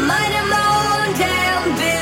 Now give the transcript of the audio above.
I'm minding my own damn business.